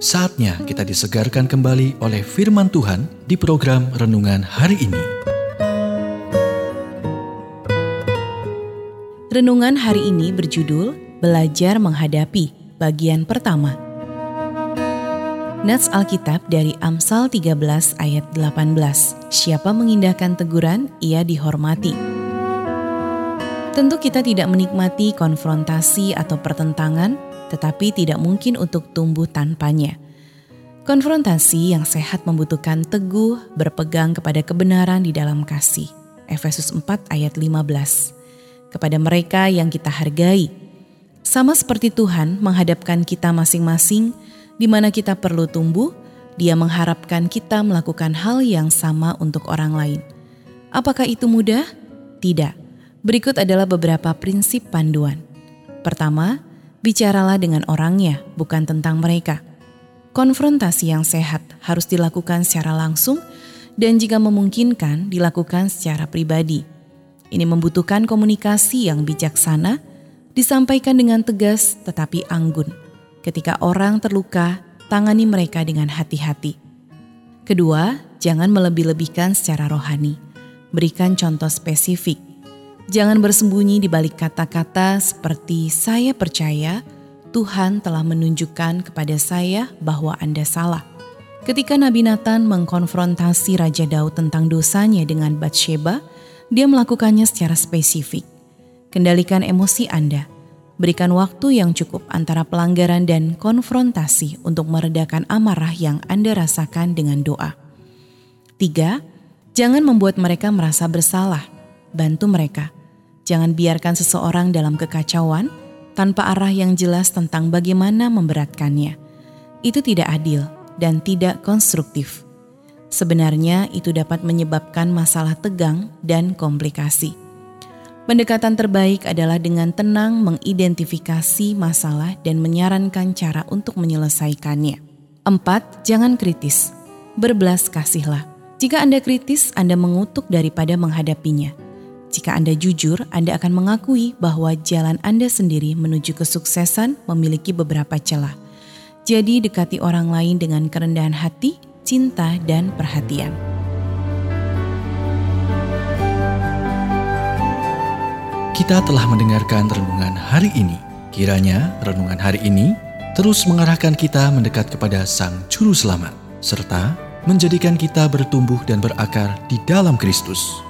Saatnya kita disegarkan kembali oleh firman Tuhan di program renungan hari ini. Renungan hari ini berjudul Belajar Menghadapi, bagian pertama. Nats Alkitab dari Amsal 13 ayat 18. Siapa mengindahkan teguran, ia dihormati. Tentu kita tidak menikmati konfrontasi atau pertentangan tetapi tidak mungkin untuk tumbuh tanpanya. Konfrontasi yang sehat membutuhkan teguh berpegang kepada kebenaran di dalam kasih. Efesus 4 ayat 15. Kepada mereka yang kita hargai, sama seperti Tuhan menghadapkan kita masing-masing di mana kita perlu tumbuh, Dia mengharapkan kita melakukan hal yang sama untuk orang lain. Apakah itu mudah? Tidak. Berikut adalah beberapa prinsip panduan. Pertama, bicaralah dengan orangnya, bukan tentang mereka. Konfrontasi yang sehat harus dilakukan secara langsung dan jika memungkinkan dilakukan secara pribadi. Ini membutuhkan komunikasi yang bijaksana, disampaikan dengan tegas tetapi anggun. Ketika orang terluka, tangani mereka dengan hati-hati. Kedua, jangan melebih-lebihkan secara rohani. Berikan contoh spesifik Jangan bersembunyi di balik kata-kata seperti "saya percaya Tuhan telah menunjukkan kepada saya bahwa Anda salah." Ketika Nabi Nathan mengkonfrontasi Raja Daud tentang dosanya dengan Bathsheba, dia melakukannya secara spesifik. Kendalikan emosi Anda. Berikan waktu yang cukup antara pelanggaran dan konfrontasi untuk meredakan amarah yang Anda rasakan dengan doa. Tiga, jangan membuat mereka merasa bersalah. Bantu mereka Jangan biarkan seseorang dalam kekacauan tanpa arah yang jelas tentang bagaimana memberatkannya. Itu tidak adil dan tidak konstruktif. Sebenarnya itu dapat menyebabkan masalah tegang dan komplikasi. Pendekatan terbaik adalah dengan tenang mengidentifikasi masalah dan menyarankan cara untuk menyelesaikannya. Empat, jangan kritis. Berbelas kasihlah. Jika Anda kritis, Anda mengutuk daripada menghadapinya. Jika Anda jujur, Anda akan mengakui bahwa jalan Anda sendiri menuju kesuksesan memiliki beberapa celah. Jadi, dekati orang lain dengan kerendahan hati, cinta, dan perhatian. Kita telah mendengarkan renungan hari ini. Kiranya renungan hari ini terus mengarahkan kita mendekat kepada Sang Juru Selamat, serta menjadikan kita bertumbuh dan berakar di dalam Kristus.